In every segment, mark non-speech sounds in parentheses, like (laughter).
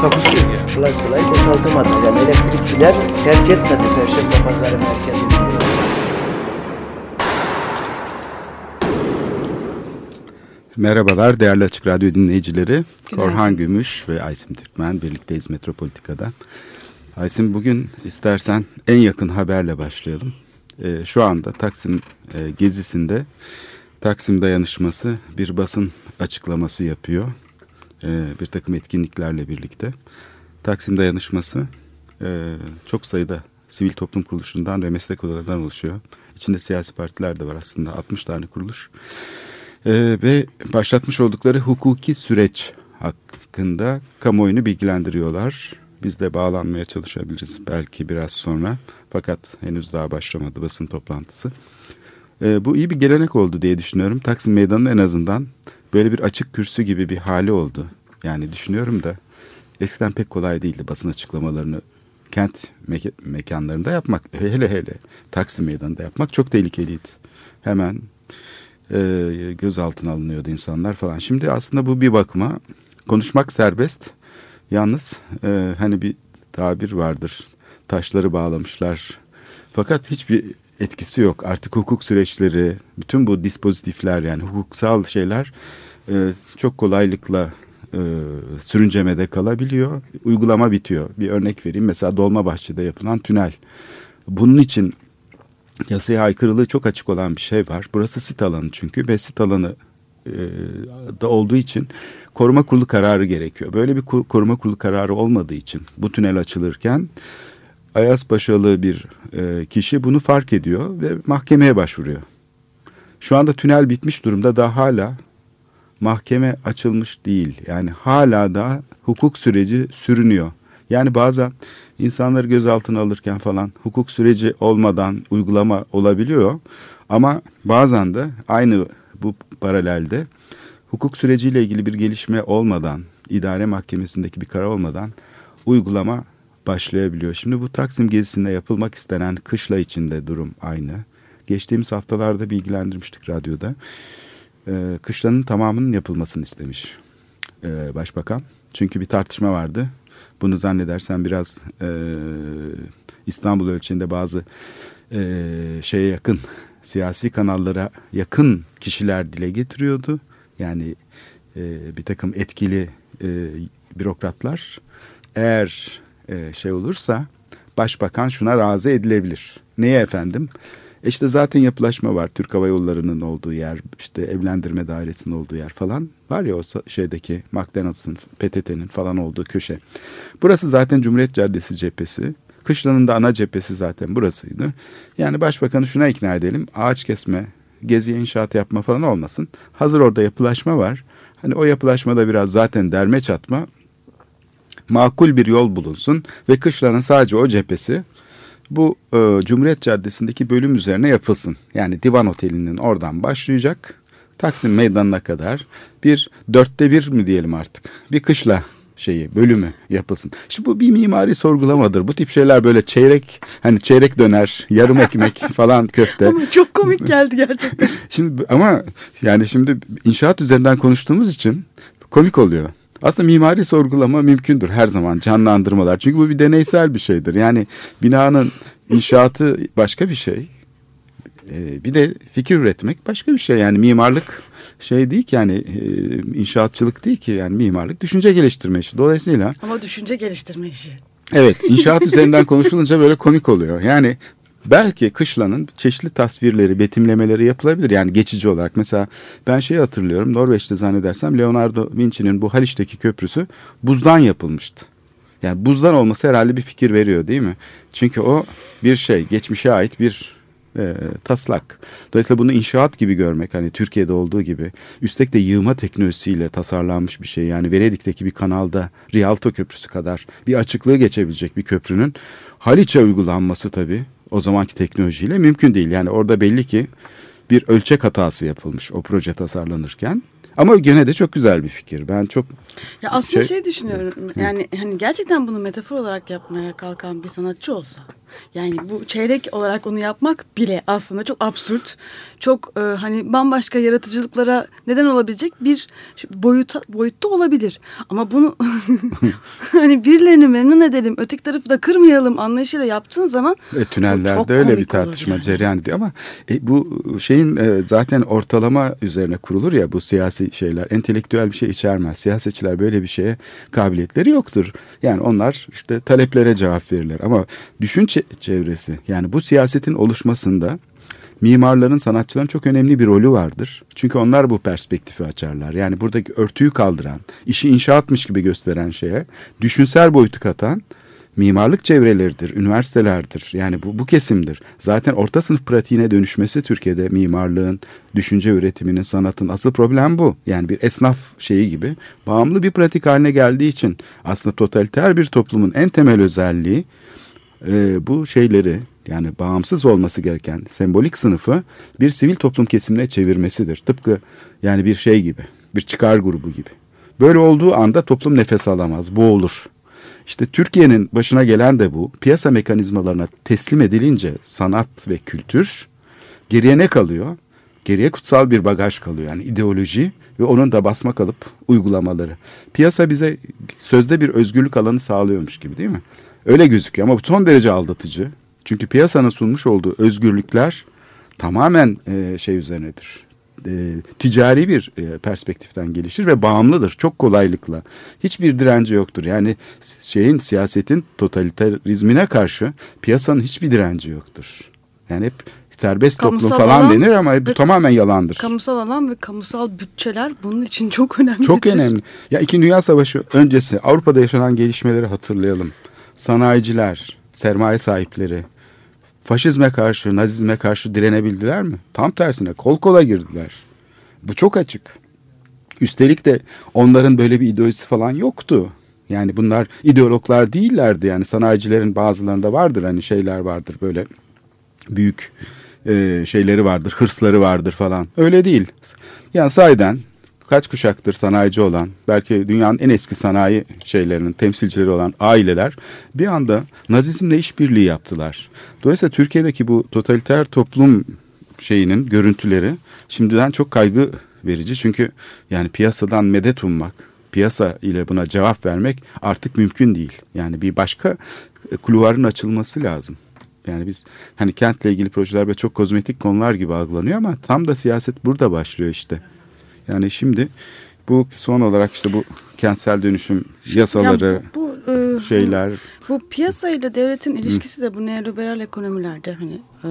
Takusuyor ya. kolay kolay boşaltamadı. Yani elektrikçiler terk etmedi Perşembe Pazarı merkezini. Merhabalar değerli Açık Radyo dinleyicileri. Korhan Gümüş ve Aysim Türkmen birlikteyiz Metropolitika'da. Aysim bugün istersen en yakın haberle başlayalım. Ee, şu anda Taksim e, gezisinde Taksim dayanışması bir basın açıklaması yapıyor. Ee, bir takım etkinliklerle birlikte. Taksim dayanışması e, çok sayıda sivil toplum kuruluşundan ve meslek odalarından oluşuyor. İçinde siyasi partiler de var aslında 60 tane kuruluş. Ee, ve başlatmış oldukları hukuki süreç hakkında kamuoyunu bilgilendiriyorlar. Biz de bağlanmaya çalışabiliriz belki biraz sonra. Fakat henüz daha başlamadı basın toplantısı. Ee, bu iyi bir gelenek oldu diye düşünüyorum. Taksim Meydanı'nın en azından böyle bir açık kürsü gibi bir hali oldu. Yani düşünüyorum da eskiden pek kolay değildi basın açıklamalarını kent me- mekanlarında yapmak. Hele hele Taksim Meydanı'nda yapmak çok tehlikeliydi. Hemen e, gözaltına alınıyordu insanlar falan. Şimdi aslında bu bir bakıma konuşmak serbest. Yalnız e, hani bir tabir vardır. Taşları bağlamışlar. Fakat hiçbir etkisi yok. Artık hukuk süreçleri, bütün bu dispozitifler yani hukuksal şeyler e, çok kolaylıkla e, sürüncemede kalabiliyor. Uygulama bitiyor. Bir örnek vereyim. Mesela Dolmabahçe'de yapılan tünel. Bunun için yasaya aykırılığı çok açık olan bir şey var. Burası sit alanı çünkü ve sit alanı e, da olduğu için koruma kurulu kararı gerekiyor. Böyle bir koruma kurulu kararı olmadığı için bu tünel açılırken Ayas Paşalı bir e, kişi bunu fark ediyor ve mahkemeye başvuruyor. Şu anda tünel bitmiş durumda da hala mahkeme açılmış değil. Yani hala da hukuk süreci sürünüyor. Yani bazen insanları gözaltına alırken falan hukuk süreci olmadan uygulama olabiliyor. Ama bazen de aynı bu paralelde hukuk süreciyle ilgili bir gelişme olmadan, idare mahkemesindeki bir karar olmadan uygulama başlayabiliyor. Şimdi bu Taksim gezisinde yapılmak istenen kışla içinde durum aynı. Geçtiğimiz haftalarda bilgilendirmiştik radyoda. Ee, kışlanın tamamının yapılmasını istemiş ee, başbakan. Çünkü bir tartışma vardı. Bunu zannedersen biraz e, İstanbul ölçeğinde bazı e, şeye yakın siyasi kanallara yakın kişiler dile getiriyordu. Yani e, bir takım etkili e, bürokratlar eğer e, şey olursa başbakan şuna razı edilebilir. Neye efendim? E işte zaten yapılaşma var. Türk Hava Yolları'nın olduğu yer, işte evlendirme dairesinin olduğu yer falan. Var ya o şeydeki McDonald's'ın, PTT'nin falan olduğu köşe. Burası zaten Cumhuriyet Caddesi cephesi. Kışlanın da ana cephesi zaten burasıydı. Yani başbakanı şuna ikna edelim. Ağaç kesme, geziye inşaat yapma falan olmasın. Hazır orada yapılaşma var. Hani o yapılaşmada biraz zaten derme çatma makul bir yol bulunsun ve kışlanın sadece o cephesi bu e, Cumhuriyet Caddesi'ndeki bölüm üzerine yapılsın. Yani Divan Oteli'nin oradan başlayacak Taksim Meydanı'na kadar bir dörtte bir mi diyelim artık bir kışla şeyi bölümü yapılsın. Şimdi bu bir mimari sorgulamadır. Bu tip şeyler böyle çeyrek hani çeyrek döner, yarım ekmek (laughs) falan köfte. Ama çok komik geldi gerçekten. (laughs) şimdi ama yani şimdi inşaat üzerinden konuştuğumuz için komik oluyor. Aslında mimari sorgulama mümkündür her zaman canlandırmalar. Çünkü bu bir deneysel bir şeydir. Yani binanın inşaatı başka bir şey. Ee, bir de fikir üretmek başka bir şey. Yani mimarlık şey değil ki yani e, inşaatçılık değil ki yani mimarlık düşünce geliştirme işi. Dolayısıyla Ama düşünce geliştirme işi. Evet inşaat üzerinden konuşulunca böyle komik oluyor. Yani belki kışlanın çeşitli tasvirleri, betimlemeleri yapılabilir. Yani geçici olarak. Mesela ben şeyi hatırlıyorum. Norveç'te zannedersem Leonardo Vinci'nin bu Haliç'teki köprüsü buzdan yapılmıştı. Yani buzdan olması herhalde bir fikir veriyor değil mi? Çünkü o bir şey, geçmişe ait bir e, taslak. Dolayısıyla bunu inşaat gibi görmek hani Türkiye'de olduğu gibi üstelik de yığma teknolojisiyle tasarlanmış bir şey. Yani Venedik'teki bir kanalda Rialto Köprüsü kadar bir açıklığı geçebilecek bir köprünün Haliç'e uygulanması tabii o zamanki teknolojiyle mümkün değil. Yani orada belli ki bir ölçek hatası yapılmış o proje tasarlanırken. Ama gene de çok güzel bir fikir. Ben çok Ya aslında Şey- şey, düşünüyorum. Yani hani gerçekten bunu metafor olarak yapmaya kalkan bir sanatçı olsa. Yani bu çeyrek olarak onu yapmak bile aslında çok absürt. Çok e, hani bambaşka yaratıcılıklara neden olabilecek bir boyuta, boyutta olabilir. Ama bunu (laughs) hani birilerini memnun edelim, öteki tarafı da kırmayalım anlayışıyla yaptığın zaman E, tünellerde öyle bir tartışma yani. cereyan ediyor ama e, bu şeyin e, zaten ortalama üzerine kurulur ya bu siyasi şeyler entelektüel bir şey içermez. Siyasetçiler böyle bir şeye kabiliyetleri yoktur. Yani onlar işte taleplere cevap verirler ama düşün çe- çevresi yani bu siyasetin oluşmasında mimarların, sanatçıların çok önemli bir rolü vardır. Çünkü onlar bu perspektifi açarlar. Yani buradaki örtüyü kaldıran, işi inşaatmış gibi gösteren şeye düşünsel boyutu katan mimarlık çevreleridir, üniversitelerdir. Yani bu, bu kesimdir. Zaten orta sınıf pratiğine dönüşmesi Türkiye'de mimarlığın, düşünce üretiminin, sanatın asıl problem bu. Yani bir esnaf şeyi gibi bağımlı bir pratik haline geldiği için aslında totaliter bir toplumun en temel özelliği e, bu şeyleri yani bağımsız olması gereken sembolik sınıfı bir sivil toplum kesimine çevirmesidir. Tıpkı yani bir şey gibi, bir çıkar grubu gibi. Böyle olduğu anda toplum nefes alamaz, boğulur. İşte Türkiye'nin başına gelen de bu. Piyasa mekanizmalarına teslim edilince sanat ve kültür geriye ne kalıyor? Geriye kutsal bir bagaj kalıyor. Yani ideoloji ve onun da basma kalıp uygulamaları. Piyasa bize sözde bir özgürlük alanı sağlıyormuş gibi değil mi? Öyle gözüküyor ama bu son derece aldatıcı. Çünkü piyasanın sunmuş olduğu özgürlükler tamamen e, şey üzerinedir. E, ticari bir e, perspektiften gelişir ve bağımlıdır çok kolaylıkla. Hiçbir direnci yoktur. Yani şeyin siyasetin totalitarizmine karşı piyasanın hiçbir direnci yoktur. Yani hep serbest toplum Kamusal falan alan denir ama bu tamamen yalandır. kamusal alan ve kamusal bütçeler bunun için çok önemli. Çok önemli. Ya İkinci Dünya Savaşı öncesi Avrupa'da yaşanan gelişmeleri hatırlayalım. Sanayiciler, sermaye sahipleri faşizme karşı, nazizme karşı direnebildiler mi? Tam tersine kol kola girdiler. Bu çok açık. Üstelik de onların böyle bir ideolojisi falan yoktu. Yani bunlar ideologlar değillerdi. Yani sanayicilerin bazılarında vardır hani şeyler vardır böyle büyük e, şeyleri vardır, hırsları vardır falan. Öyle değil. Yani sahiden kaç kuşaktır sanayici olan, belki dünyanın en eski sanayi şeylerinin temsilcileri olan aileler bir anda Nazizmle işbirliği yaptılar. Dolayısıyla Türkiye'deki bu totaliter toplum şeyinin görüntüleri şimdiden çok kaygı verici. Çünkü yani piyasadan medet ummak, piyasa ile buna cevap vermek artık mümkün değil. Yani bir başka e, kulvarın açılması lazım. Yani biz hani kentle ilgili projeler ve çok kozmetik konular gibi algılanıyor ama tam da siyaset burada başlıyor işte. Yani şimdi bu son olarak işte bu kentsel dönüşüm yasaları, Ya bu, bu, e, şeyler Bu piyasa ile devletin ilişkisi de bu neoliberal ekonomilerde hani e,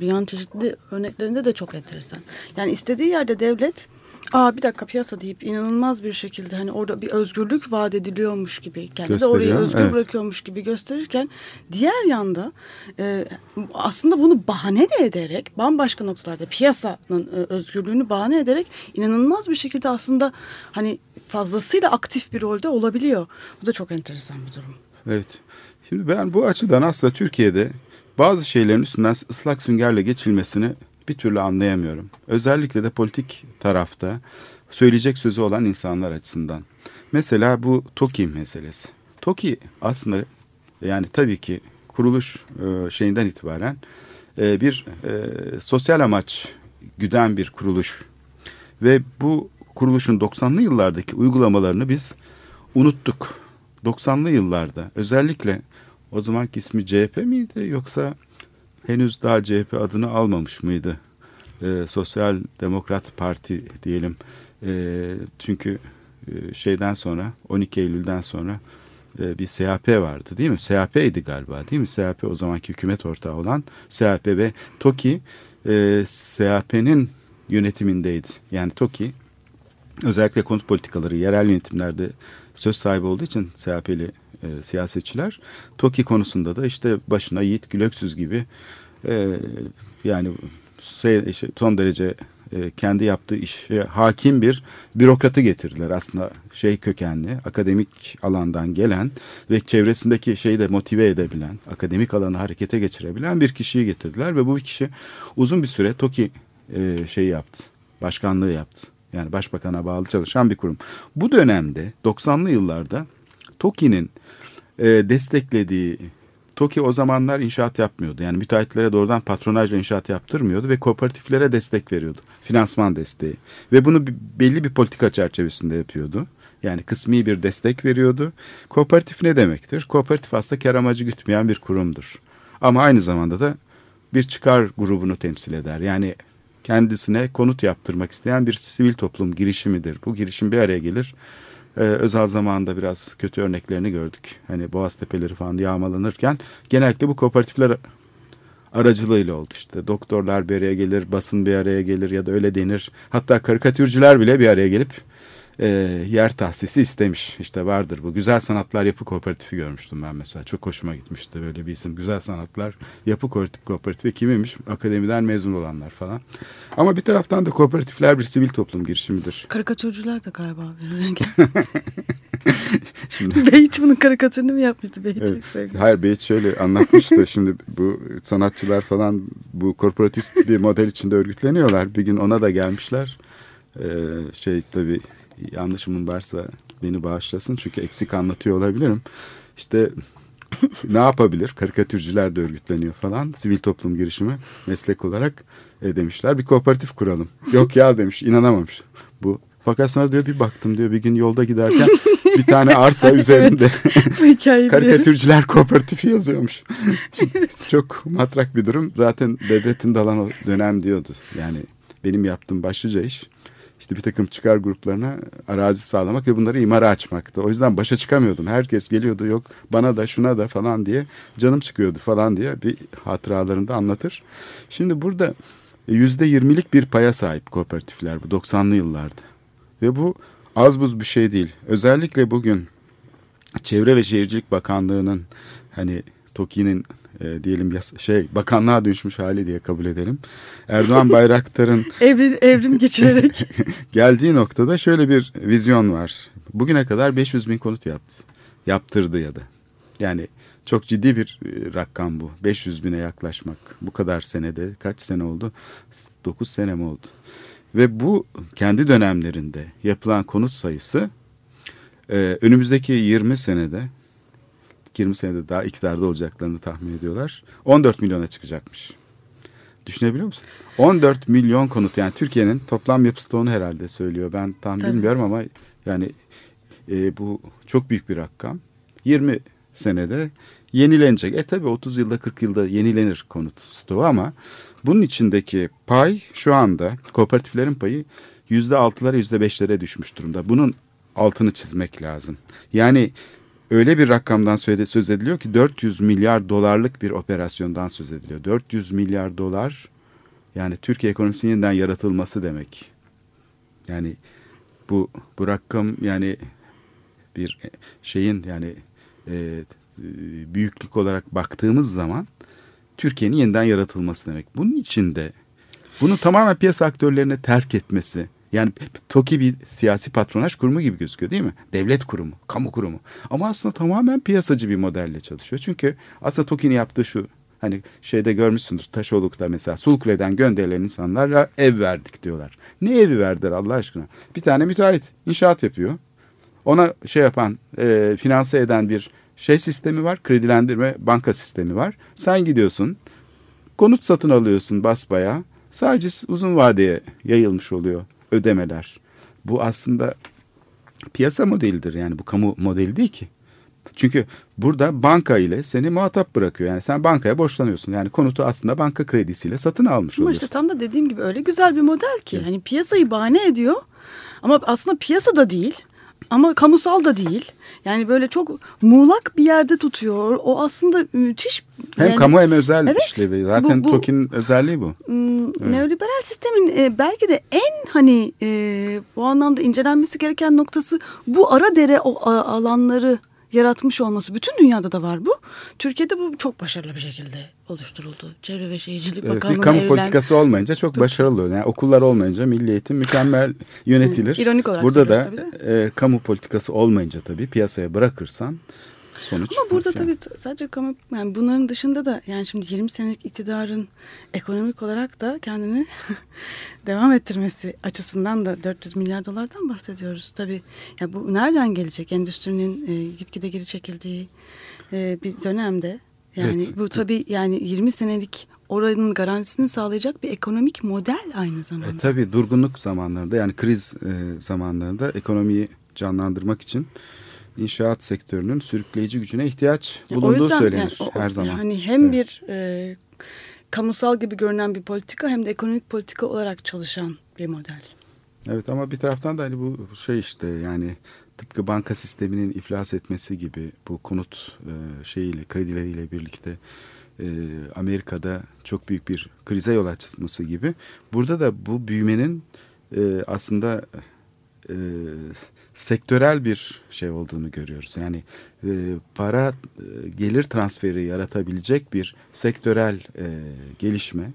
dünyanın çeşitli örneklerinde de çok enteresan. Yani istediği yerde devlet Aa bir dakika piyasa deyip inanılmaz bir şekilde hani orada bir özgürlük vaat ediliyormuş gibi kendi de orayı özgür evet. bırakıyormuş gibi gösterirken diğer yanda e, aslında bunu bahane de ederek bambaşka noktalarda piyasanın e, özgürlüğünü bahane ederek inanılmaz bir şekilde aslında hani fazlasıyla aktif bir rolde olabiliyor. Bu da çok enteresan bir durum. Evet. Şimdi ben bu açıdan aslında Türkiye'de bazı şeylerin üstünden ıslak süngerle geçilmesini bir türlü anlayamıyorum. Özellikle de politik tarafta söyleyecek sözü olan insanlar açısından. Mesela bu TOKİ meselesi. TOKİ aslında yani tabii ki kuruluş e, şeyinden itibaren e, bir e, sosyal amaç güden bir kuruluş. Ve bu kuruluşun 90'lı yıllardaki uygulamalarını biz unuttuk. 90'lı yıllarda özellikle o zamanki ismi CHP miydi yoksa henüz daha CHP adını almamış mıydı? Ee, Sosyal Demokrat Parti diyelim. Ee, çünkü e, şeyden sonra 12 Eylül'den sonra e, bir SHP vardı değil mi? SHP'ydi galiba değil mi? SHP o zamanki hükümet ortağı olan SHP ve TOKİ e, SHP'nin yönetimindeydi. Yani TOKİ özellikle konut politikaları yerel yönetimlerde söz sahibi olduğu için CHP'li e, siyasetçiler TOKİ konusunda da işte başına Yiğit Gülöksüz gibi e, yani şey, şey, son derece e, kendi yaptığı işe hakim bir bürokratı getirdiler. Aslında şey kökenli, akademik alandan gelen ve çevresindeki şeyi de motive edebilen, akademik alanı harekete geçirebilen bir kişiyi getirdiler ve bu kişi uzun bir süre TOKİ e, şeyi yaptı, başkanlığı yaptı. Yani başbakana bağlı çalışan bir kurum. Bu dönemde 90'lı yıllarda TOKİ'nin e, desteklediği TOKİ o zamanlar inşaat yapmıyordu. Yani müteahhitlere doğrudan patronajla inşaat yaptırmıyordu ve kooperatiflere destek veriyordu. Finansman desteği. Ve bunu belli bir politika çerçevesinde yapıyordu. Yani kısmi bir destek veriyordu. Kooperatif ne demektir? Kooperatif aslında kar amacı gütmeyen bir kurumdur. Ama aynı zamanda da bir çıkar grubunu temsil eder. Yani kendisine konut yaptırmak isteyen bir sivil toplum girişimidir. Bu girişim bir araya gelir e, özel zamanında biraz kötü örneklerini gördük. Hani Boğaz Tepeleri falan yağmalanırken genellikle bu kooperatifler aracılığıyla oldu işte. Doktorlar bir araya gelir, basın bir araya gelir ya da öyle denir. Hatta karikatürcüler bile bir araya gelip e, yer tahsisi istemiş. İşte vardır bu. Güzel Sanatlar Yapı Kooperatifi görmüştüm ben mesela. Çok hoşuma gitmişti böyle bir isim. Güzel Sanatlar Yapı Kooperatifi kimiymiş? Akademiden mezun olanlar falan. Ama bir taraftan da kooperatifler bir sivil toplum girişimidir. Karikatürcüler de galiba (laughs) Şimdi... (laughs) Beyiç bunun karikatürünü mü yapmıştı? Beyiç evet. çok sevdim. Hayır Beyiç şöyle anlatmış da şimdi bu sanatçılar falan bu korporatist bir model içinde örgütleniyorlar. Bir gün ona da gelmişler. Ee, şey tabii yanlışımın varsa beni bağışlasın çünkü eksik anlatıyor olabilirim. İşte (laughs) ne yapabilir? Karikatürcüler de örgütleniyor falan. Sivil toplum girişimi meslek olarak e, demişler. Bir kooperatif kuralım. Yok ya demiş inanamamış. Bu fakat sonra diyor bir baktım diyor bir gün yolda giderken bir tane arsa (laughs) üzerinde (laughs) karikatürcüler kooperatifi yazıyormuş. Çok matrak bir durum. Zaten devletin dalan dönem diyordu. Yani benim yaptığım başlıca iş işte bir takım çıkar gruplarına arazi sağlamak ve bunları imara açmaktı. O yüzden başa çıkamıyordum. Herkes geliyordu yok bana da şuna da falan diye canım çıkıyordu falan diye bir hatıralarında anlatır. Şimdi burada yüzde yirmilik bir paya sahip kooperatifler bu 90'lı yıllarda. Ve bu az buz bir şey değil. Özellikle bugün Çevre ve Şehircilik Bakanlığı'nın hani TOKİ'nin e, diyelim yas şey bakanlığa dönüşmüş hali diye kabul edelim. Erdoğan Bayraktar'ın (laughs) evrim, evrim geçirerek (laughs) geldiği noktada şöyle bir vizyon var. Bugüne kadar 500 bin konut yaptı. Yaptırdı ya da. Yani çok ciddi bir e, rakam bu. 500 bine yaklaşmak. Bu kadar senede kaç sene oldu? 9 sene mi oldu? Ve bu kendi dönemlerinde yapılan konut sayısı e, önümüzdeki 20 senede 20 senede daha iktidarda olacaklarını tahmin ediyorlar. 14 milyona çıkacakmış. Düşünebiliyor musun? 14 milyon konut yani Türkiye'nin toplam yapı stoğunu herhalde söylüyor. Ben tam Tabii. bilmiyorum ama yani e, bu çok büyük bir rakam. 20 senede yenilenecek. E tabi 30 yılda 40 yılda yenilenir konut stoğu ama bunun içindeki pay şu anda kooperatiflerin payı yüzde altılara yüzde beşlere düşmüş durumda. Bunun altını çizmek lazım. Yani öyle bir rakamdan söz ediliyor ki 400 milyar dolarlık bir operasyondan söz ediliyor. 400 milyar dolar yani Türkiye ekonomisinin yeniden yaratılması demek. Yani bu bu rakam yani bir şeyin yani e, büyüklük olarak baktığımız zaman Türkiye'nin yeniden yaratılması demek. Bunun içinde bunu tamamen piyasa aktörlerine terk etmesi yani TOKİ bir siyasi patronaj kurumu gibi gözüküyor değil mi? Devlet kurumu, kamu kurumu. Ama aslında tamamen piyasacı bir modelle çalışıyor. Çünkü aslında TOKİ'nin yaptığı şu. Hani şeyde görmüşsündür Taşoluk'ta mesela Sulkule'den gönderilen insanlara ev verdik diyorlar. Ne evi verdiler Allah aşkına? Bir tane müteahhit inşaat yapıyor. Ona şey yapan, e, finanse eden bir şey sistemi var. Kredilendirme banka sistemi var. Sen gidiyorsun konut satın alıyorsun basbaya. Sadece uzun vadeye yayılmış oluyor ödemeler. Bu aslında piyasa modelidir yani bu kamu modeli değil ki. Çünkü burada banka ile seni muhatap bırakıyor. Yani sen bankaya borçlanıyorsun. Yani konutu aslında banka kredisiyle satın almış oluyorsun. Ama işte tam da dediğim gibi öyle güzel bir model ki. Evet. Hani piyasayı bahane ediyor ama aslında piyasa da değil. Ama kamusal da değil. Yani böyle çok muğlak bir yerde tutuyor. O aslında müthiş. Hem yani, kamu hem özel evet, işlevi. Zaten bu, bu, TOKİ'nin özelliği bu. evet. Neoliberal sistemin e, belki de en hani e, bu anlamda incelenmesi gereken noktası bu ara dere o alanları yaratmış olması. Bütün dünyada da var bu. Türkiye'de bu çok başarılı bir şekilde oluşturuldu. Çevre ve Şehircilik Evet, Bakanlığı'na bir kamu evrilen- politikası olmayınca çok başarılı oluyor. Yani okullar olmayınca milli eğitim mükemmel yönetilir. İronik olarak Burada da e, kamu politikası olmayınca tabii piyasaya bırakırsan sonuç. Ama burada yani. tabii sadece kamu yani bunların dışında da yani şimdi 20 senelik iktidarın ekonomik olarak da kendini (laughs) devam ettirmesi açısından da 400 milyar dolardan bahsediyoruz. Tabii ya bu nereden gelecek? Endüstrinin e, gitgide geri çekildiği e, bir dönemde yani Evet. bu tabii yani 20 senelik oranın garantisini sağlayacak bir ekonomik model aynı zamanda. E, tabii durgunluk zamanlarında yani kriz e, zamanlarında ekonomiyi canlandırmak için inşaat sektörünün sürükleyici gücüne ihtiyaç bulunduğu yüzden söylenir yani o- her zaman. Hani hem Evet. bir e, kamusal gibi görünen bir politika hem de ekonomik politika olarak çalışan bir model. Evet ama bir taraftan da hani bu şey işte yani tıpkı banka sisteminin iflas etmesi gibi bu konut e, şeyiyle kredileriyle birlikte e, Amerika'da çok büyük bir krize yol açması gibi burada da bu büyümenin e, aslında e, sektörel bir şey olduğunu görüyoruz. Yani e, para e, gelir transferi yaratabilecek bir sektörel e, gelişme.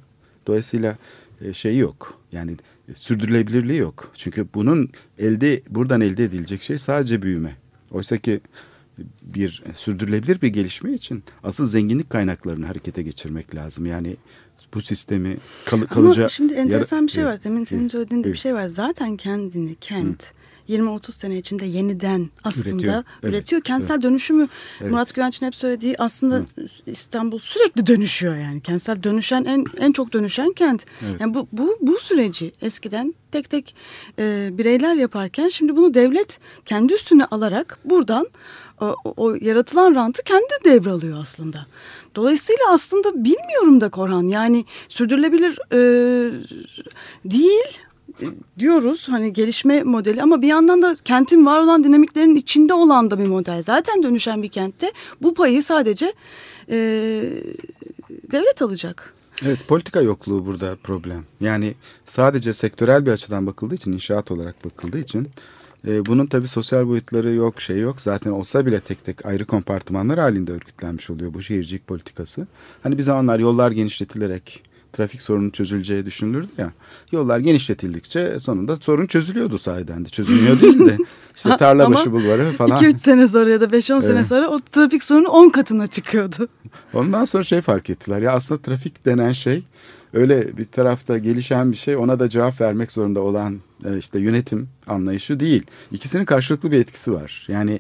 Dolayısıyla e, şeyi yok. Yani e, sürdürülebilirliği yok. Çünkü bunun elde buradan elde edilecek şey sadece büyüme. Oysa ki bir e, sürdürülebilir bir gelişme için asıl zenginlik kaynaklarını harekete geçirmek lazım. Yani bu sistemi kalı, kalıcı Ama şimdi enteresan bir şey var. Demin senin evet. bir şey var. Zaten kendini kent 20-30 sene içinde yeniden aslında Üretiyor, üretiyor. evet, Kentsel dönüşümü Evet. Murat Güvenç'in hep söylediği aslında İstanbul sürekli dönüşüyor yani. Kentsel dönüşen en en çok dönüşen kent. Evet. Yani bu bu bu süreci eskiden tek tek e, bireyler yaparken şimdi bunu devlet kendi üstüne alarak buradan o, o yaratılan rantı kendi devralıyor aslında. Dolayısıyla aslında bilmiyorum da Korhan yani sürdürülebilir e, değil e, diyoruz hani gelişme modeli ama bir yandan da kentin var olan dinamiklerin içinde olan da bir model. Zaten dönüşen bir kentte bu payı sadece e, devlet alacak. Evet politika yokluğu burada problem. Yani sadece sektörel bir açıdan bakıldığı için inşaat olarak bakıldığı için e, bunun tabii sosyal boyutları yok şey yok. Zaten olsa bile tek tek ayrı kompartımanlar halinde örgütlenmiş oluyor bu şehircilik politikası. Hani bir zamanlar yollar genişletilerek trafik sorunu çözüleceği düşünülürdü ya. Yollar genişletildikçe sonunda sorun çözülüyordu sahiden de. Çözülmüyor değil de. (laughs) İşte Ama Tarlabaşı bulvarı falan. 2-3 sene sonra ya da 5-10 sene Evet. sonra o trafik sorunu 10 katına çıkıyordu. Ondan sonra şey fark ettiler. Ya aslında trafik denen şey öyle bir tarafta gelişen bir şey ona da cevap vermek zorunda olan e, işte yönetim anlayışı değil. İkisinin karşılıklı bir etkisi var. Yani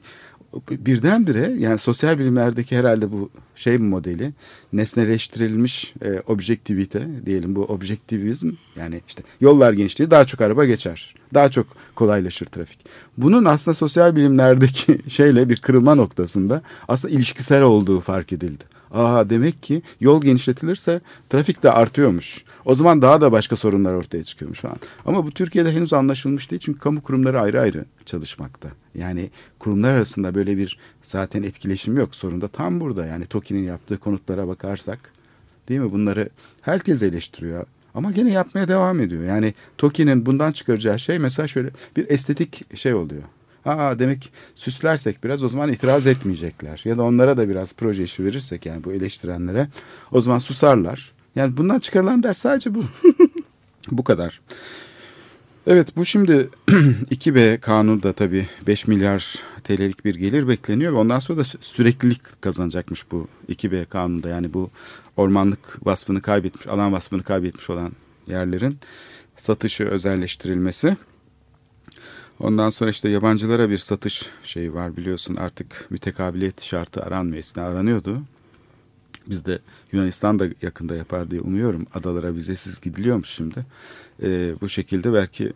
birdenbire yani sosyal bilimlerdeki herhalde bu şey modeli nesneleştirilmiş e, objektivite diyelim bu objektivizm yani işte yollar genişliği daha çok araba geçer. Daha çok kolaylaşır trafik. Bunun aslında sosyal bilimlerdeki (laughs) şeyle bir kırılma noktasında aslında ilişkisel olduğu fark edildi. Aa demek ki yol genişletilirse trafik de artıyormuş. O zaman daha da başka sorunlar ortaya çıkıyormuş falan. Ama bu Türkiye'de henüz anlaşılmış değil çünkü kamu kurumları ayrı ayrı çalışmakta. Yani kurumlar arasında böyle bir zaten etkileşim yok. Sorun da tam burada. Yani TOKİ'nin yaptığı konutlara bakarsak değil mi bunları herkes eleştiriyor. Ama gene yapmaya devam ediyor. Yani TOKİ'nin bundan çıkaracağı şey mesela şöyle bir estetik şey oluyor. Aa demek süslersek biraz o zaman itiraz etmeyecekler. Ya da onlara da biraz proje işi verirsek yani bu eleştirenlere o zaman susarlar. Yani bundan çıkarılan ders sadece bu. (laughs) bu kadar. Evet bu şimdi (clears throat) 2B kanunda tabii 5 milyar TL'lik bir gelir bekleniyor ve ondan sonra da sü- süreklilik kazanacakmış bu 2B kanunda. Yani bu ormanlık vasfını kaybetmiş, alan vasfını kaybetmiş olan yerlerin satışı özelleştirilmesi. Ondan sonra işte yabancılara bir satış şeyi var biliyorsun artık mütekabiliyet şartı aranmıyor. Eskiden aranıyordu. Biz de Yunanistan da yakında yapar diye umuyorum. Adalara vizesiz gidiliyormuş şimdi. Ee, bu şekilde belki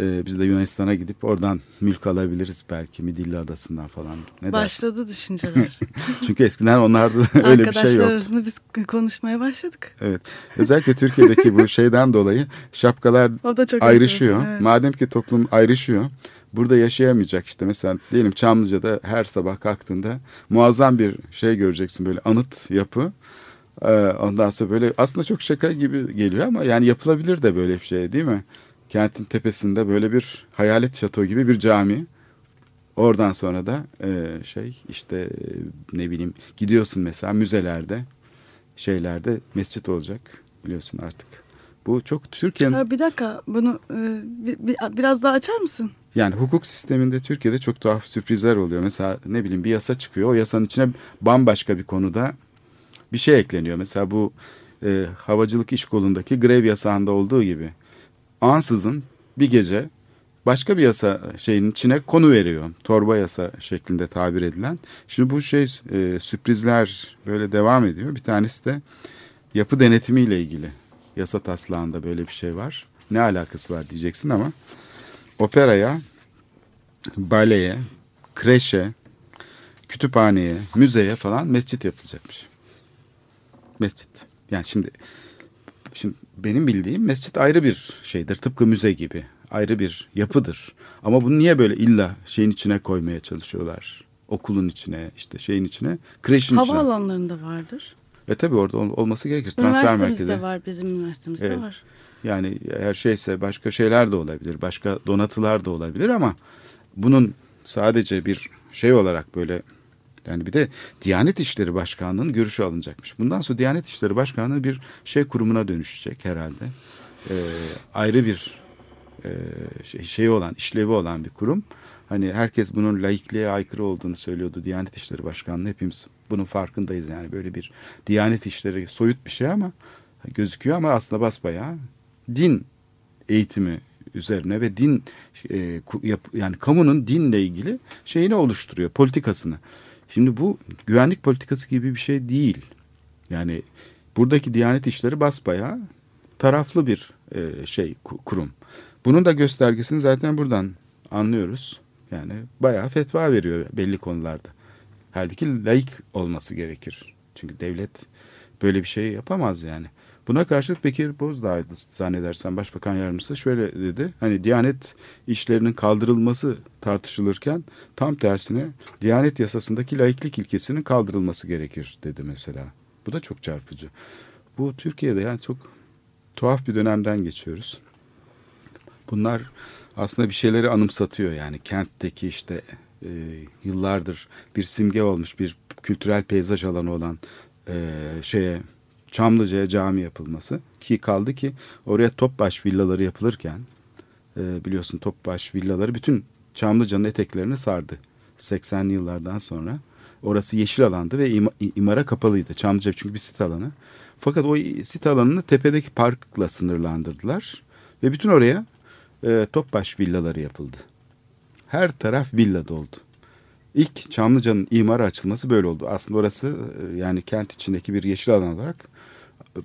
e, biz de Yunanistan'a gidip oradan mülk alabiliriz belki Midilli Adası'ndan falan. Ne dersin? Başladı düşünceler. (laughs) Çünkü eskiden onlarda (laughs) öyle bir Arkadaşlar şey yok. arasında biz konuşmaya başladık. Evet. Özellikle Türkiye'deki bu şeyden dolayı şapkalar ayrışıyor. enteresan, evet. Madem ki toplum ayrışıyor. Burada yaşayamayacak işte mesela diyelim Çamlıca'da her sabah kalktığında muazzam bir şey göreceksin böyle anıt yapı. Ee, ondan sonra böyle aslında çok şaka gibi geliyor ama yani yapılabilir de böyle bir şey değil mi? Kentin tepesinde böyle bir hayalet şato gibi bir cami. Oradan sonra da e, şey işte e, ne bileyim gidiyorsun mesela müzelerde şeylerde mescit olacak biliyorsun artık. Bu çok Türkiye'nin bir dakika bunu e, bir- bir- biraz daha açar mısın? yani hukuk sisteminde Türkiye'de çok tuhaf sürprizler oluyor. Mesela ne bileyim bir yasa çıkıyor. O yasanın içine bambaşka bir konuda bir şey ekleniyor. Mesela bu e, havacılık iş kolundaki grev yasağında olduğu gibi ansızın bir gece başka bir yasa şeyin içine konu veriyor. Torba yasa şeklinde tabir edilen. Şimdi bu şey e, sürprizler böyle devam ediyor. Bir tanesi de yapı denetimiyle ilgili. Yasa taslağında böyle bir şey var. Ne alakası var diyeceksin ama operaya, baleye, kreşe, kütüphaneye, müzeye falan mescit yapılacakmış. Mescit. Yani şimdi şimdi benim bildiğim mescit ayrı bir şeydir. Tıpkı müze gibi. Ayrı bir yapıdır. Ama bunu niye böyle illa şeyin içine koymaya çalışıyorlar? Okulun içine, işte şeyin içine, kreşin içine. Havaalanlarında vardır. E tabii orada ol- olması gerekir. Transfer merkezi. var, bizim üniversitemizde Evet. var. Yani her şeyse başka şeyler de olabilir. Başka donatılar da olabilir ama bunun sadece bir şey olarak böyle yani bir de Diyanet İşleri Başkanlığı'nın görüşü alınacakmış. Bundan sonra Diyanet İşleri Başkanlığı bir şey kurumuna dönüşecek herhalde. Ee, ayrı bir e, şey, şeyi olan, işlevi olan bir kurum. Hani herkes bunun laikliğe aykırı olduğunu söylüyordu Diyanet İşleri Başkanlığı. Hepimiz bunun farkındayız yani böyle bir Diyanet İşleri soyut bir şey ama gözüküyor ama aslında basbayağı din eğitimi üzerine ve din e, yani kamunun dinle ilgili şeyini oluşturuyor politikasını. Şimdi bu güvenlik politikası gibi bir şey değil. Yani buradaki Diyanet İşleri basbayağı taraflı bir e, şey ku- kurum. Bunun da göstergesini zaten buradan anlıyoruz. Yani bayağı fetva veriyor belli konularda. Halbuki laik olması gerekir. Çünkü devlet böyle bir şey yapamaz yani. Buna karşılık Bekir Bozdağ'dı zannedersen başbakan yardımcısı şöyle dedi. Hani Diyanet işlerinin kaldırılması tartışılırken tam tersine Diyanet yasasındaki laiklik ilkesinin kaldırılması gerekir dedi mesela. Bu da çok çarpıcı. Bu Türkiye'de yani çok tuhaf bir dönemden geçiyoruz. Bunlar aslında bir şeyleri anımsatıyor yani kentteki işte e, yıllardır bir simge olmuş bir kültürel peyzaj alanı olan e, şeye Çamlıca'ya cami yapılması ki kaldı ki oraya Topbaş villaları yapılırken e, biliyorsun Topbaş villaları bütün Çamlıca'nın eteklerini sardı 80'li yıllardan sonra. Orası yeşil alandı ve ima- imara kapalıydı. Çamlıca çünkü bir sit alanı. Fakat o sit alanını tepedeki parkla sınırlandırdılar ve bütün oraya e, Topbaş villaları yapıldı. Her taraf villa doldu. İlk Çamlıca'nın imara açılması böyle oldu. Aslında orası e, yani kent içindeki bir yeşil alan olarak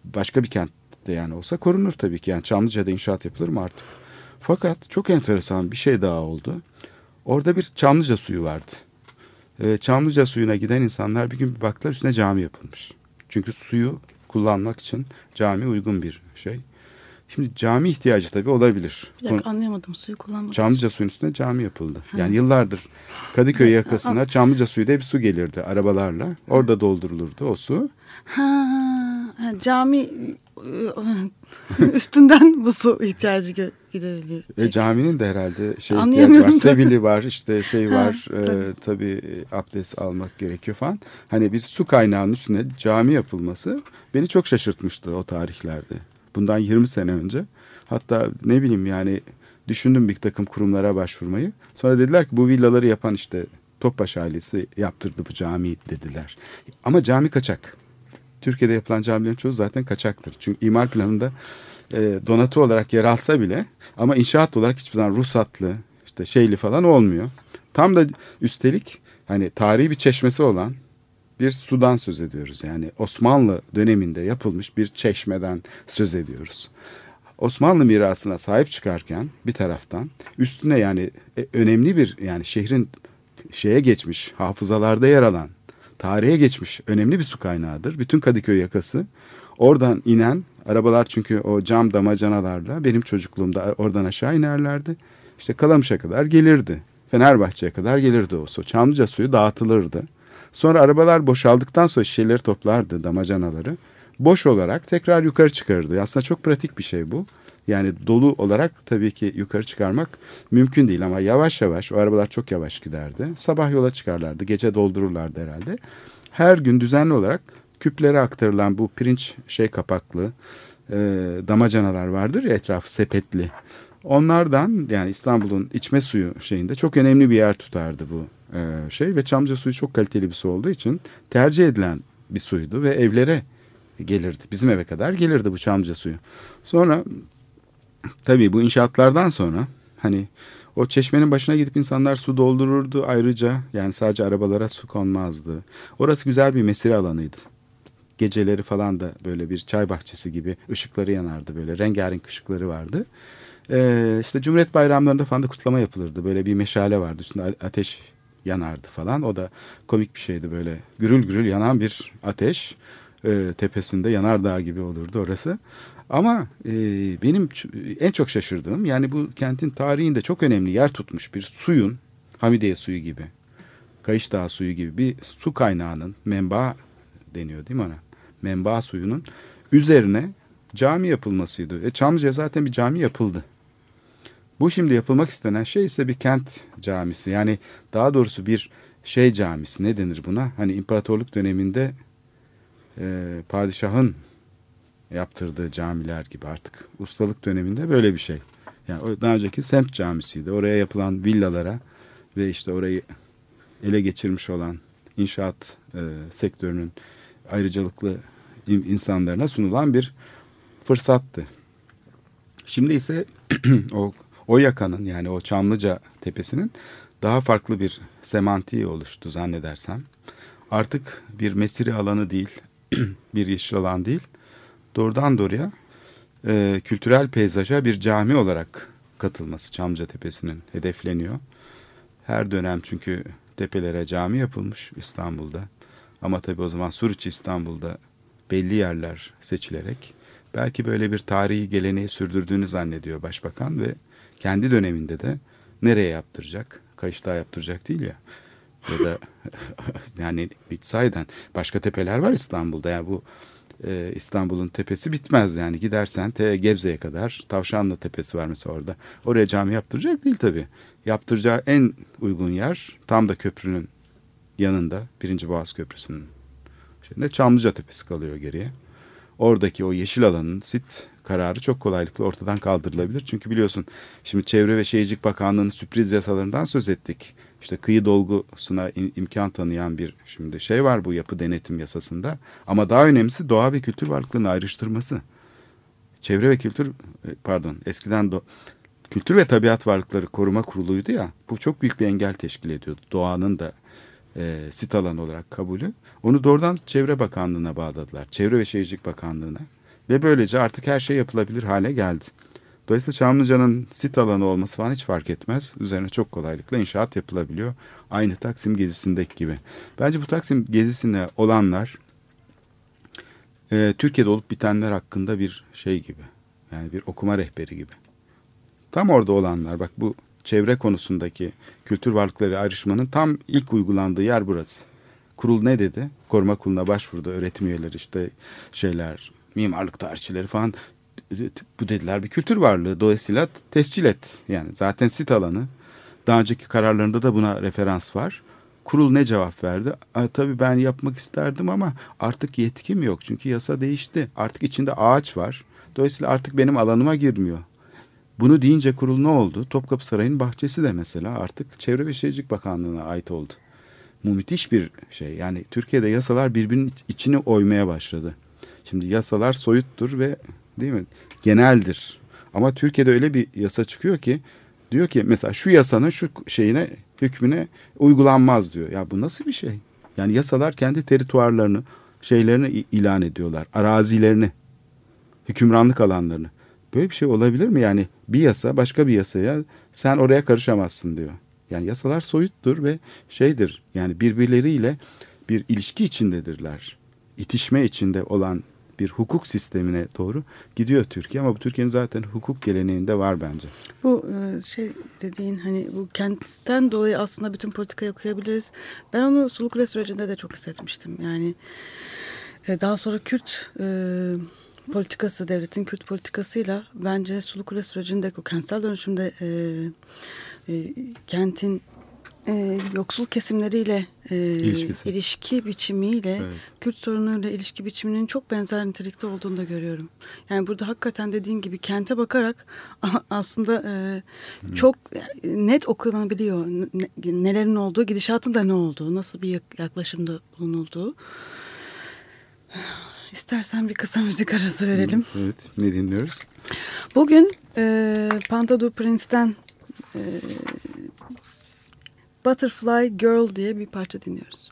başka bir kentte yani olsa korunur tabii ki. Yani Çamlıca'da inşaat yapılır mı artık? Fakat çok enteresan bir şey daha oldu. Orada bir Çamlıca suyu vardı. E, Çamlıca suyuna giden insanlar bir gün bir baktılar üstüne cami yapılmış. Çünkü suyu kullanmak için cami uygun bir şey. Şimdi cami ihtiyacı tabii olabilir. Bir dakika anlayamadım suyu kullanmak. Çamlıca suyun üstüne cami yapıldı. Yani yıllardır Kadıköy yakasına (laughs) Çamlıca suyu diye bir su gelirdi arabalarla. Orada doldurulurdu o su. Ha, ha, cami e, (laughs) üstünden bu su ihtiyacı gideriliyor. E, caminin de herhalde şey ihtiyacı var. Sevili var işte şey Ha, var. e, tabii. tabii e, abdest almak gerekiyor falan. Hani bir su kaynağının üstüne cami yapılması beni çok şaşırtmıştı o tarihlerde. Bundan 20 sene önce. Hatta ne bileyim yani düşündüm bir takım kurumlara başvurmayı. Sonra dediler ki bu villaları yapan işte Topbaş ailesi yaptırdı bu camiyi dediler. Ama cami kaçak. Türkiye'de yapılan camilerin çoğu zaten kaçaktır. Çünkü imar planında e, donatı olarak yer alsa bile ama inşaat olarak hiçbir zaman ruhsatlı işte şeyli falan olmuyor. Tam da üstelik hani tarihi bir çeşmesi olan bir sudan söz ediyoruz. Yani Osmanlı döneminde yapılmış bir çeşmeden söz ediyoruz. Osmanlı mirasına sahip çıkarken bir taraftan üstüne yani e, önemli bir yani şehrin şeye geçmiş hafızalarda yer alan tarihe geçmiş önemli bir su kaynağıdır. Bütün Kadıköy yakası oradan inen arabalar çünkü o cam damacanalarla benim çocukluğumda oradan aşağı inerlerdi. İşte Kalamış'a kadar gelirdi. Fenerbahçe'ye kadar gelirdi o su. Çamlıca suyu dağıtılırdı. Sonra arabalar boşaldıktan sonra şişeleri toplardı damacanaları. Boş olarak tekrar yukarı çıkarırdı. Aslında çok pratik bir şey bu. Yani dolu olarak tabii ki yukarı çıkarmak mümkün değil ama yavaş yavaş o arabalar çok yavaş giderdi. Sabah yola çıkarlardı, gece doldururlardı herhalde. Her gün düzenli olarak küplere aktarılan bu pirinç şey kapaklı e, damacanalar vardır ya etrafı sepetli. Onlardan yani İstanbul'un içme suyu şeyinde çok önemli bir yer tutardı bu e, şey ve Çamlıca suyu çok kaliteli bir su olduğu için tercih edilen bir suydu ve evlere gelirdi. Bizim eve kadar gelirdi bu Çamlıca suyu. Sonra tabii bu inşaatlardan sonra hani o çeşmenin başına gidip insanlar su doldururdu ayrıca yani sadece arabalara su konmazdı. Orası güzel bir mesire alanıydı. Geceleri falan da böyle bir çay bahçesi gibi ışıkları yanardı böyle rengarenk ışıkları vardı. Ee, işte Cumhuriyet bayramlarında falan da kutlama yapılırdı. Böyle bir meşale vardı üstünde ateş yanardı falan. O da komik bir şeydi böyle gürül gürül yanan bir ateş e, tepesinde yanardağ gibi olurdu orası. Ama e, benim en çok şaşırdığım yani bu kentin tarihinde çok önemli yer tutmuş bir suyun Hamidiye suyu gibi, Kayış Dağı suyu gibi bir su kaynağının menba deniyor değil mi ona? Menba suyunun üzerine cami yapılmasıydı. E, Çamlıca zaten bir cami yapıldı. Bu şimdi yapılmak istenen şey ise bir kent camisi. Yani daha doğrusu bir şey camisi ne denir buna? Hani imparatorluk döneminde e, padişahın yaptırdığı camiler gibi artık ustalık döneminde böyle bir şey. Yani daha önceki semt camisiydi. Oraya yapılan villalara ve işte orayı ele geçirmiş olan inşaat e, sektörünün ayrıcalıklı insanlarına sunulan bir fırsattı. Şimdi ise (clears throat) o o yakanın yani o Çamlıca tepesinin daha farklı bir semantiği oluştu zannedersem. Artık bir mesire alanı değil, (clears throat) bir yeşil alan değil, doğrudan doğruya e, kültürel peyzaja bir cami olarak katılması Çamlıca Tepesi'nin hedefleniyor. Her dönem çünkü tepelere cami yapılmış İstanbul'da. Ama tabii o zaman Suriç İstanbul'da belli yerler seçilerek belki böyle bir tarihi geleneği sürdürdüğünü zannediyor başbakan ve kendi döneminde de nereye yaptıracak? Kayıştağ yaptıracak değil ya. Ya da (laughs) yani sahiden başka tepeler var İstanbul'da. Yani bu e, İstanbul'un tepesi bitmez yani. Gidersen te Gebze'ye kadar Tavşanlı Tepesi var mesela orada. Oraya cami yaptıracak değil tabii. Yaptıracağı en uygun yer tam da köprünün yanında. Birinci Boğaz Köprüsü'nün. Şimdi Çamlıca Tepesi kalıyor geriye. Oradaki o yeşil alanın sit kararı çok kolaylıkla ortadan kaldırılabilir. Çünkü biliyorsun şimdi Çevre ve Şehircilik Bakanlığı'nın sürpriz yasalarından söz ettik. İşte kıyı dolgusuna imkan tanıyan bir şimdi şey var bu yapı denetim yasasında. Ama daha önemlisi doğa ve kültür varlıklarını ayrıştırması. Çevre ve kültür e, pardon eskiden do, Kültür ve Tabiat Varlıkları Koruma Kurulu'ydu ya. Bu çok büyük bir engel teşkil ediyordu. Doğanın da e, sit alanı olarak kabulü. Onu doğrudan Çevre Bakanlığı'na bağladılar. Çevre ve Şehircilik Bakanlığı'na. Ve böylece artık her şey yapılabilir hale geldi. Dolayısıyla Çamlıca'nın sit alanı olması falan hiç fark etmez. Üzerine çok kolaylıkla inşaat yapılabiliyor. Aynı Taksim gezisindeki gibi. Bence bu Taksim gezisinde olanlar e, Türkiye'de olup bitenler hakkında bir şey gibi. Yani bir okuma rehberi gibi. Tam orada olanlar bak bu çevre konusundaki kültür varlıkları ayrışmanın tam ilk uygulandığı yer burası. Kurul ne dedi? Koruma kuruluna başvurdu. Öğretim üyeleri işte şeyler, mimarlık tarihçileri falan bu dediler bir kültür varlığı. Dolayısıyla tescil et. Yani zaten sit alanı. Daha önceki kararlarında da buna referans var. Kurul ne cevap verdi? A, tabii ben yapmak isterdim ama artık yetkim yok. Çünkü yasa değişti. Artık içinde ağaç var. Dolayısıyla artık benim alanıma girmiyor. Bunu deyince kurul ne oldu? Topkapı Sarayı'nın bahçesi de mesela artık Çevre ve Şehircilik Bakanlığı'na ait oldu. Bu müthiş bir şey. Yani Türkiye'de yasalar birbirinin içini oymaya başladı. Şimdi yasalar soyuttur ve değil mi? Geneldir. Ama Türkiye'de öyle bir yasa çıkıyor ki diyor ki mesela şu yasanın şu şeyine hükmüne uygulanmaz diyor. Ya bu nasıl bir şey? Yani yasalar kendi terituarlarını, şeylerini ilan ediyorlar. Arazilerini, hükümranlık alanlarını. Böyle bir şey olabilir mi? Yani bir yasa başka bir yasaya sen oraya karışamazsın diyor. Yani yasalar soyuttur ve şeydir. Yani birbirleriyle bir ilişki içindedirler. İtişme içinde olan bir hukuk sistemine doğru gidiyor Türkiye ama bu Türkiye'nin zaten hukuk geleneğinde var bence. Bu e, şey dediğin hani bu kentten dolayı aslında bütün politikayı okuyabiliriz. Ben onu Sulukule sürecinde de çok hissetmiştim. Yani e, daha sonra Kürt e, politikası, devletin Kürt politikasıyla bence Sulukule sürecinde o kentsel dönüşümde e, e, kentin e, yoksul kesimleriyle e, İlişkisi. ilişki biçimiyle Evet. Kürt sorunuyla ilişki biçiminin çok benzer nitelikte olduğunu da görüyorum. Yani burada hakikaten dediğin gibi kente bakarak (laughs) aslında e, çok net okunabiliyor ne- nelerin olduğu, gidişatın da ne olduğu, nasıl bir yak- yaklaşımda bulunulduğu. (sighs) İstersen bir kısa müzik arası verelim. Evet, ne dinliyoruz? Bugün e, Panta du Prince'ten e, Butterfly Girl diye bir parça dinliyoruz.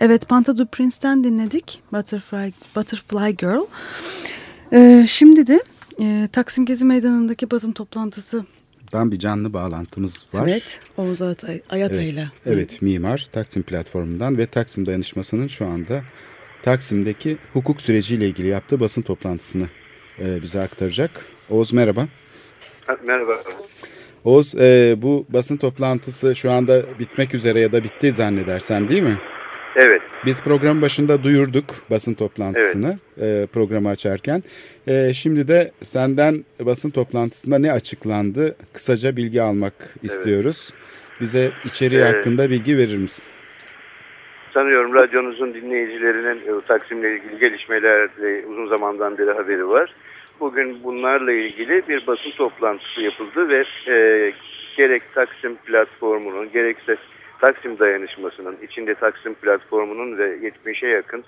Evet Panta du Prince'ten dinledik Butterfly, Butterfly Girl. Ee, şimdi de e, Taksim Gezi Meydanı'ndaki basın toplantısı. Dan bir canlı bağlantımız var. Evet Oğuz Atay, Ayatay'la. Evet, evet mimar Taksim platformundan ve Taksim dayanışmasının şu anda Taksim'deki hukuk süreciyle ilgili yaptığı basın toplantısını e, bize aktaracak. Oğuz merhaba. Merhaba. Oğuz e, bu basın toplantısı şu anda bitmek üzere ya da bitti zannedersem değil mi? Evet. Biz program başında duyurduk basın toplantısını evet. e, programı açarken. E, şimdi de senden basın toplantısında ne açıklandı kısaca bilgi almak evet. istiyoruz. Bize içeriği evet. hakkında bilgi verir misin? Sanıyorum radyonuzun dinleyicilerinin e, Taksim'le ilgili gelişmelerle uzun zamandan beri haberi var. Bugün bunlarla ilgili bir basın toplantısı yapıldı ve e, gerek Taksim platformunun gerekse Taksim Dayanışması'nın, içinde Taksim Platformu'nun ve 70'e yakın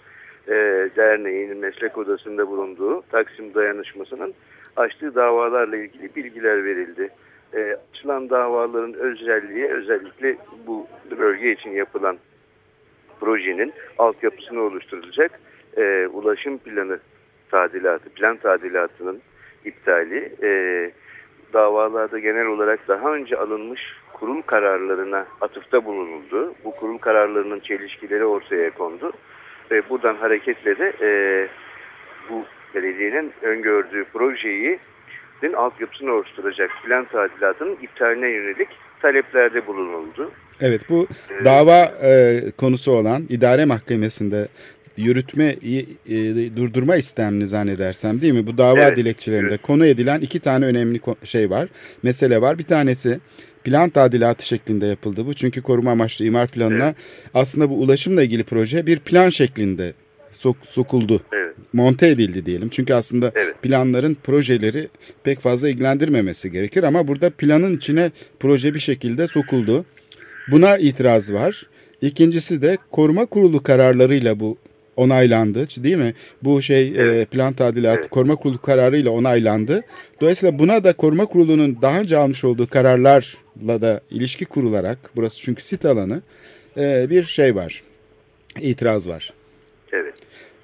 e, derneğin meslek odasında bulunduğu Taksim Dayanışması'nın açtığı davalarla ilgili bilgiler verildi. E, açılan davaların özelliği özellikle bu bölge için yapılan projenin altyapısını oluşturulacak e, ulaşım planı tadilatı, plan tadilatının iptali, e, davalarda genel olarak daha önce alınmış kurul kararlarına atıfta bulunuldu. Bu kurul kararlarının çelişkileri ortaya kondu. Ve buradan hareketle de e, bu belediyenin öngördüğü projeyi din altyapısını oluşturacak plan tadilatının iptaline yönelik taleplerde bulunuldu. Evet bu ee, dava e, konusu olan idare mahkemesinde yürütme e, durdurma istemini zannedersem değil mi? Bu dava evet, dilekçelerinde evet. konu edilen iki tane önemli şey var. Mesele var. Bir tanesi plan tadilatı şeklinde yapıldı bu. Çünkü koruma amaçlı imar planına evet. aslında bu ulaşımla ilgili proje bir plan şeklinde sok, sokuldu. Evet. Monte edildi diyelim. Çünkü aslında evet. planların projeleri pek fazla ilgilendirmemesi gerekir ama burada planın içine proje bir şekilde sokuldu. Buna itiraz var. İkincisi de koruma kurulu kararlarıyla bu onaylandı değil mi? Bu şey evet. e, plan tadilatı evet. koruma kurulu kararıyla onaylandı. Dolayısıyla buna da koruma kurulunun daha önce almış olduğu kararlarla da ilişki kurularak burası çünkü sit alanı e, bir şey var. İtiraz var. Evet.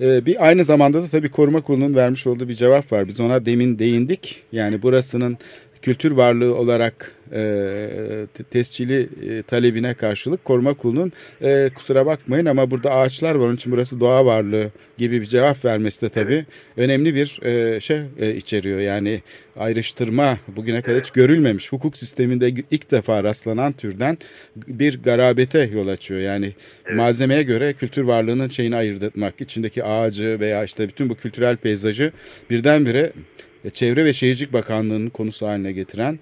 E, bir aynı zamanda da tabii koruma kurulunun vermiş olduğu bir cevap var. Biz ona demin değindik. Yani burasının kültür varlığı olarak e, tescili e, talebine karşılık koruma kurulunun e, kusura bakmayın ama burada ağaçlar var onun için burası doğa varlığı gibi bir cevap vermesi de tabii evet. önemli bir e, şey e, içeriyor. Yani ayrıştırma bugüne kadar hiç görülmemiş hukuk sisteminde ilk defa rastlanan türden bir garabete yol açıyor. Yani evet. malzemeye göre kültür varlığının şeyini ayırt etmek içindeki ağacı veya işte bütün bu kültürel peyzajı birdenbire Çevre ve Şehircilik Bakanlığı'nın konusu haline getiren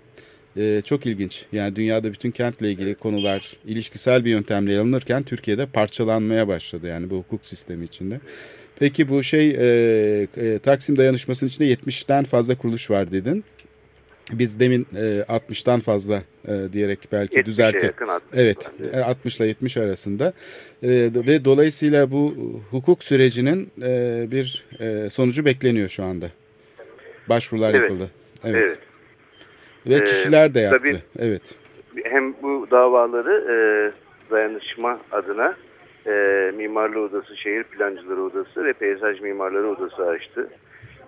e, çok ilginç. Yani dünyada bütün kentle ilgili konular ilişkisel bir yöntemle alınırken Türkiye'de parçalanmaya başladı yani bu hukuk sistemi içinde. Peki bu şey e, e, Taksim dayanışmasının içinde 70'ten fazla kuruluş var dedin. Biz demin e, 60'tan fazla e, diyerek belki düzelttik. Evet, 60 ile 70 arasında e, ve dolayısıyla bu hukuk sürecinin e, bir e, sonucu bekleniyor şu anda. Başvurular evet. yapıldı. Evet. evet. Ve ee, kişiler de yaptı. Tabii, evet. Hem bu davaları e, dayanışma adına e, Mimarlı Odası, Şehir Plancıları Odası ve Peyzaj Mimarları Odası açtı.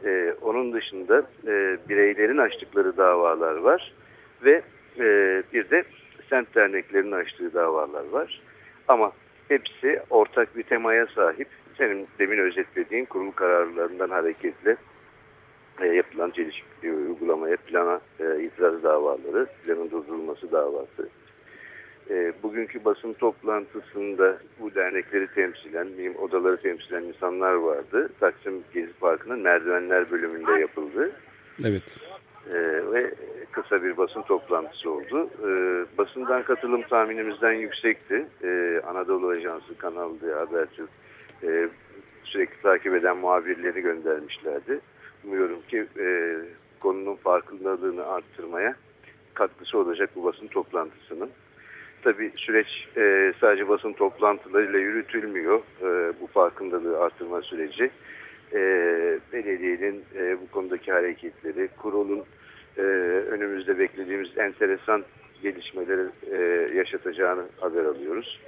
E, onun dışında e, bireylerin açtıkları davalar var ve e, bir de sent derneklerinin açtığı davalar var. Ama hepsi ortak bir temaya sahip. Senin demin özetlediğin kurul kararlarından hareketle e, yapılan çelişkili uygulamaya, plana e, itiraz davaları, planın durdurulması davası. E, bugünkü basın toplantısında bu dernekleri temsilen, mim odaları temsilen insanlar vardı. Taksim Gezi Parkı'nın merdivenler bölümünde yapıldı. Evet. E, ve kısa bir basın toplantısı oldu. E, basından katılım tahminimizden yüksekti. E, Anadolu Ajansı, Kanal D, Habertürk e, sürekli takip eden muhabirleri göndermişlerdi umuyorum ki e, konunun farkındalığını arttırmaya katkısı olacak bu basın toplantısının. Tabi süreç e, sadece basın toplantılarıyla yürütülmüyor e, bu farkındalığı arttırma süreci. E, belediyenin e, bu konudaki hareketleri, kurulun e, önümüzde beklediğimiz enteresan gelişmeleri e, yaşatacağını haber alıyoruz.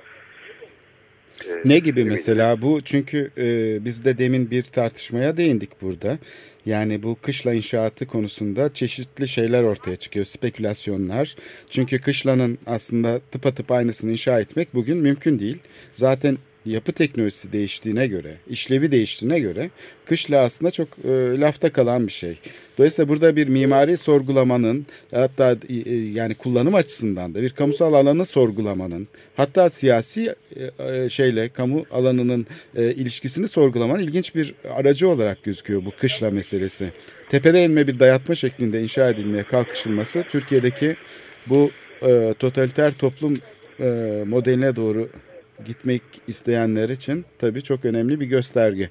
E, Ne gibi mesela bu? Çünkü e, biz de demin bir tartışmaya değindik burada. Yani bu kışla inşaatı konusunda çeşitli şeyler ortaya çıkıyor, spekülasyonlar. Çünkü kışlanın aslında tıpatıp aynısını inşa etmek bugün mümkün değil. Zaten yapı teknolojisi değiştiğine göre, işlevi değiştiğine göre kışla aslında çok e, lafta kalan bir şey. Dolayısıyla burada bir mimari sorgulamanın hatta e, yani kullanım açısından da bir kamusal alanı sorgulamanın hatta siyasi e, e, şeyle kamu alanının e, ilişkisini sorgulamanın ilginç bir aracı olarak gözüküyor bu kışla meselesi. Tepede inme bir dayatma şeklinde inşa edilmeye kalkışılması Türkiye'deki bu e, totaliter toplum e, modeline doğru gitmek isteyenler için tabii çok önemli bir gösterge.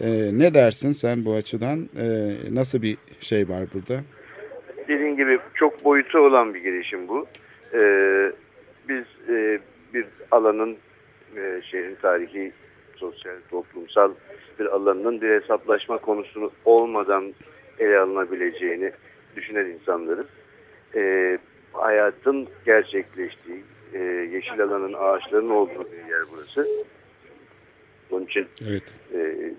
Ee, ne dersin sen bu açıdan? Ee, nasıl bir şey var burada? Dediğin gibi çok boyutu olan bir girişim bu. Ee, biz e, bir alanın e, şehrin tarihi, sosyal, toplumsal bir alanının bir hesaplaşma konusunu olmadan ele alınabileceğini düşünen insanlarız. Ee, hayatın gerçekleştiği, e, yeşil alanın, ağaçların olduğu bir yer burası. Onun için Evet. e,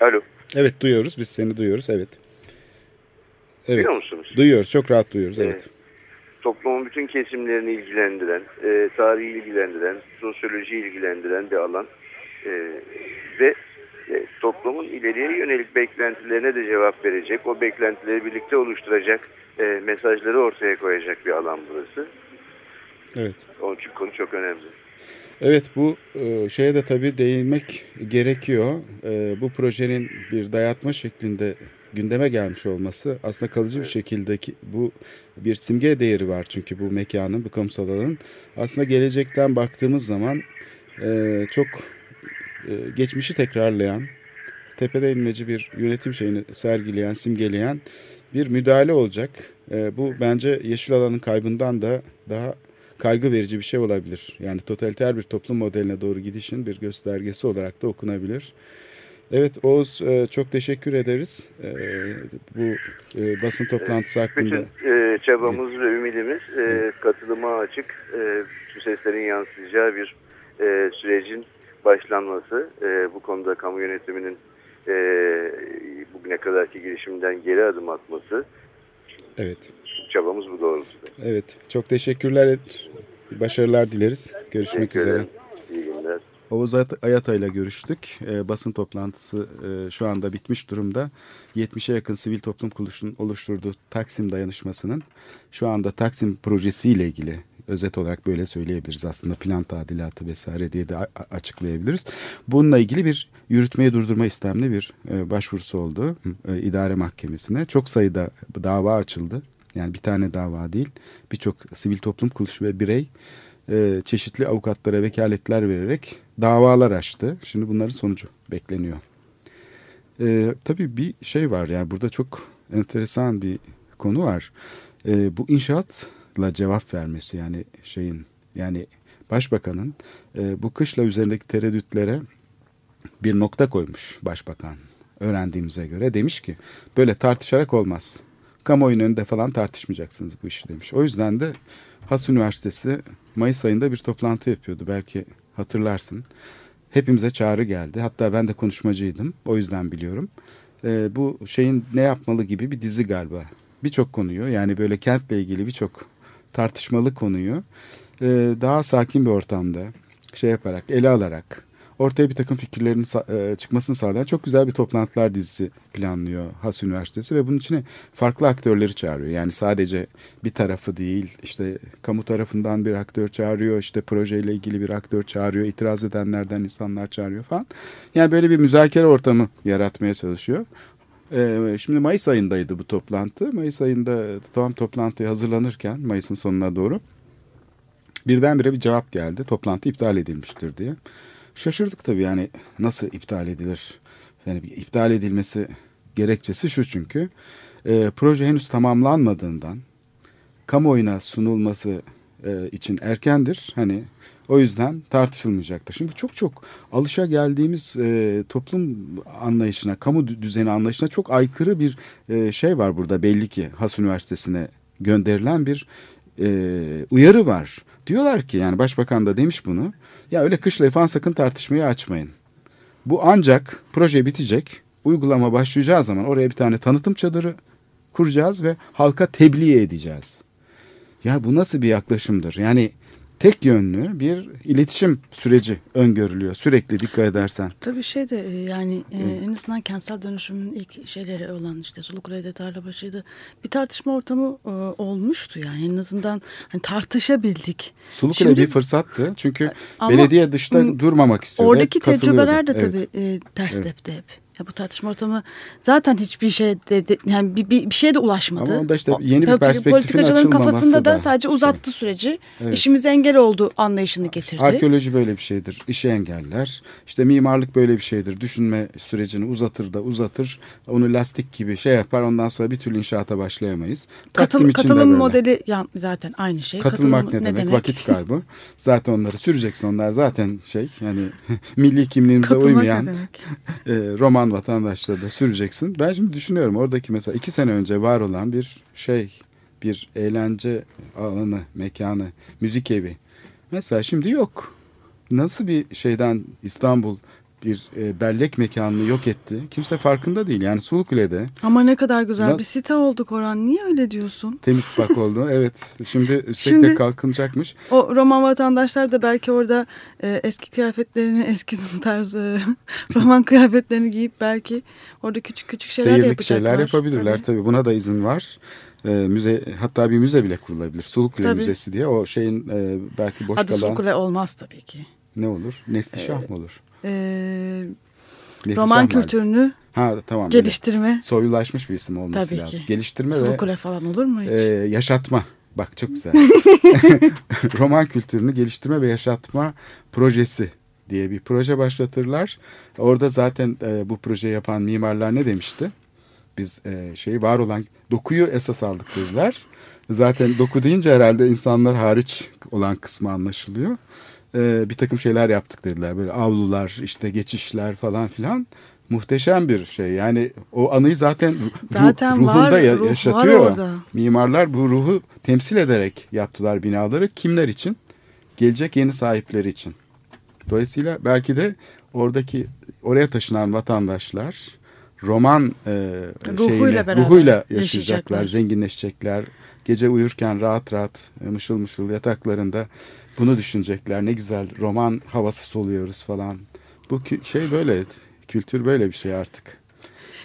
alo, Evet duyuyoruz. Biz seni duyuyoruz. Evet. Evet. duyuyor musunuz? Duyuyoruz. Çok rahat duyuyoruz. Evet. Evet. toplumun bütün kesimlerini ilgilendiren, e, tarihi ilgilendiren, sosyoloji ilgilendiren bir alan. E, ve e, toplumun ileriye yönelik beklentilerine de cevap verecek, o beklentileri birlikte oluşturacak e, mesajları ortaya koyacak bir alan burası. Evet. Onun için konu çok önemli. Evet bu e, şeye de tabii değinmek gerekiyor. E, bu projenin bir dayatma şeklinde gündeme gelmiş olması aslında kalıcı bir şekildeki bu bir simge değeri var çünkü bu mekanın, bu kamusal alanın. Aslında gelecekten baktığımız zaman e, çok geçmişi tekrarlayan, tepede inmeci bir yönetim şeyini sergileyen, simgeleyen bir müdahale olacak. Bu bence yeşil alanın kaybından da daha kaygı verici bir şey olabilir. Yani totaliter bir toplum modeline doğru gidişin bir göstergesi olarak da okunabilir. Evet Oğuz e, çok teşekkür ederiz e, bu e, basın toplantısı hakkında. Bütün çabamız ve ümidimiz katılıma açık, bütün seslerin yansıyacağı bir sürecin başlanması. Bu konuda kamu yönetiminin bugüne kadarki girişimden geri adım atması. Evet, Çabamız bu doğrultuda. evet çok teşekkürler. Başarılar dileriz. Görüşmek Teşekkür üzere. ederim. İyi günler. Oğuz At- Ayata ile görüştük. E, basın toplantısı e, şu anda bitmiş durumda. 70'e yakın sivil toplum kuruluşunun oluşturduğu Taksim dayanışmasının şu anda Taksim projesiyle ilgili özet olarak böyle söyleyebiliriz. Aslında plan tadilatı vesaire diye de açıklayabiliriz. Bununla ilgili bir yürütmeye durdurma istemli bir e, başvurusu oldu e, idare mahkemesine. Çok sayıda dava açıldı. Yani bir tane dava değil. Birçok sivil toplum kuruluşu ve birey e, çeşitli avukatlara vekaletler vererek davalar açtı. Şimdi bunların sonucu bekleniyor. E, tabii bir şey var yani burada çok enteresan bir konu var. E, bu inşaatla cevap vermesi yani şeyin yani başbakanın e, bu kışla üzerindeki tereddütlere bir nokta koymuş başbakan öğrendiğimize göre demiş ki böyle tartışarak olmaz. Kamuoyunun önünde falan tartışmayacaksınız bu işi demiş. O yüzden de Has Üniversitesi Mayıs ayında bir toplantı yapıyordu belki hatırlarsın. Hepimize çağrı geldi. Hatta ben de konuşmacıydım. O yüzden biliyorum. Ee, bu şeyin ne yapmalı gibi bir dizi galiba. Birçok konuyu yani böyle kentle ilgili birçok tartışmalı konuyu e, daha sakin bir ortamda şey yaparak, ele alarak ortaya bir takım fikirlerin e, çıkmasını sağlayan çok güzel bir toplantılar dizisi planlıyor Has Üniversitesi ve bunun içine farklı aktörleri çağırıyor. Yani sadece bir tarafı değil, işte kamu tarafından bir aktör çağırıyor, işte projeyle ilgili bir aktör çağırıyor, itiraz edenlerden insanlar çağırıyor falan. Yani böyle bir müzakere ortamı yaratmaya çalışıyor. Ee, şimdi Mayıs ayındaydı bu toplantı. Mayıs ayında tam toplantıya hazırlanırken Mayıs'ın sonuna doğru birdenbire bir cevap geldi. Toplantı iptal edilmiştir diye. Şaşırdık tabii yani nasıl iptal edilir? Yani iptal edilmesi gerekçesi şu çünkü e, proje henüz tamamlanmadığından kamuoyuna sunulması e, için erkendir. Hani o yüzden tartışılmayacaktır. Şimdi çok çok alışa geldiğimiz e, toplum anlayışına, kamu düzeni anlayışına çok aykırı bir e, şey var burada belli ki Has Üniversitesi'ne gönderilen bir e, uyarı var. Diyorlar ki yani başbakan da demiş bunu. Ya öyle kışlayı falan sakın tartışmayı açmayın. Bu ancak proje bitecek. Uygulama başlayacağı zaman oraya bir tane tanıtım çadırı kuracağız ve halka tebliğ edeceğiz. Ya bu nasıl bir yaklaşımdır? Yani tek yönlü bir iletişim süreci öngörülüyor sürekli dikkat edersen. Tabii şey de e, yani e, en azından kentsel dönüşümün ilk şeyleri olan işte Sulukule'de Tarlabaşı'ydı bir tartışma ortamı e, olmuştu yani en azından hani tartışabildik. Sulukule Şimdi- bir fırsattı çünkü Ama, belediye dışta durmamak istiyordu. Oradaki tecrübeler de Evet. tabii e, ters Evet. tepti hep. Ya bu tartışma ortamı zaten hiçbir şey de, de- yani bir, bir, bir şeye de ulaşmadı. Ama onda işte O- yeni bir tabii perspektifin politikacıların kafasında da, da- sadece uzattı süreci. Evet. İşimize engel oldu anlayışını getirdi. Arkeoloji böyle bir şeydir. İşi engeller. İşte mimarlık böyle bir şeydir. Düşünme sürecini uzatır da uzatır. Onu lastik gibi şey yapar. Ondan sonra bir türlü inşaata başlayamayız. Katıl- Taksim de katılım böyle. modeli ya, zaten aynı şey. Katılmak Katılım ne demek? Vakit kaybı. (laughs) zaten onları süreceksin. Onlar zaten şey yani (laughs) milli kimliğimize Katılmak uymayan ne demek? (laughs) e, roman vatandaşları da süreceksin. Ben şimdi düşünüyorum oradaki mesela iki sene önce var olan bir şey, bir eğlence alanı, mekanı, müzik evi. Mesela şimdi yok. Nasıl bir şeyden İstanbul bir e, bellek mekanını yok etti? Kimse farkında değil. Yani Sulukule'de Ama ne kadar güzel Na- bir site olduk Orhan. Niye öyle diyorsun? temiz park oldu. (laughs) Evet. Şimdi üstelik Şimdi- de kalkınacakmış. O Roman vatandaşlar da belki orada e, eski kıyafetlerini, eski (laughs) tarzı Roman kıyafetlerini giyip belki orada küçük küçük şeyler Seyirlik yapacaklar. şeyler yapabilirler Tabii. tabii. Buna da izin var. E, müze hatta bir müze bile kurulabilir. Sulukule Tabii. Müzesi diye o şeyin e, belki boş Adı kalan Sulukule olmaz tabii ki. ne olur? Neslişah mı olur? E, roman Mahallesi. kültürünü Ha tamam. geliştirme. Soyulaşmış bir isim olması Tabii lazım. ki. Geliştirme ve Sulukule falan olur mu hiç? e, yaşatma. Bak çok güzel. (laughs) (laughs) Roman kültürünü geliştirme ve yaşatma projesi diye bir proje başlatırlar. Orada zaten e, bu projeyi yapan mimarlar ne demişti? Biz e, şeyi var olan dokuyu esas aldık dediler. Zaten doku deyince herhalde insanlar hariç olan kısmı anlaşılıyor. E, bir takım şeyler yaptık dediler. Böyle avlular, işte geçişler falan filan. Muhteşem bir şey. Yani o anıyı zaten, ruh- Zaten ruhunda var, ruh var yaşatıyor. orada. Mimarlar bu ruhu temsil ederek yaptılar binaları. Kimler için? Gelecek yeni sahipleri için. Dolayısıyla belki de oradaki oraya taşınan vatandaşlar roman e, Ruhuyla beraber ruhuyla yaşayacaklar, yaşayacaklar. zenginleşecekler. Gece uyurken rahat rahat e, mışıl mışıl yataklarında bunu düşünecekler. Ne güzel roman havası soluyoruz falan. Bu şey böyle, kültür böyle bir şey artık.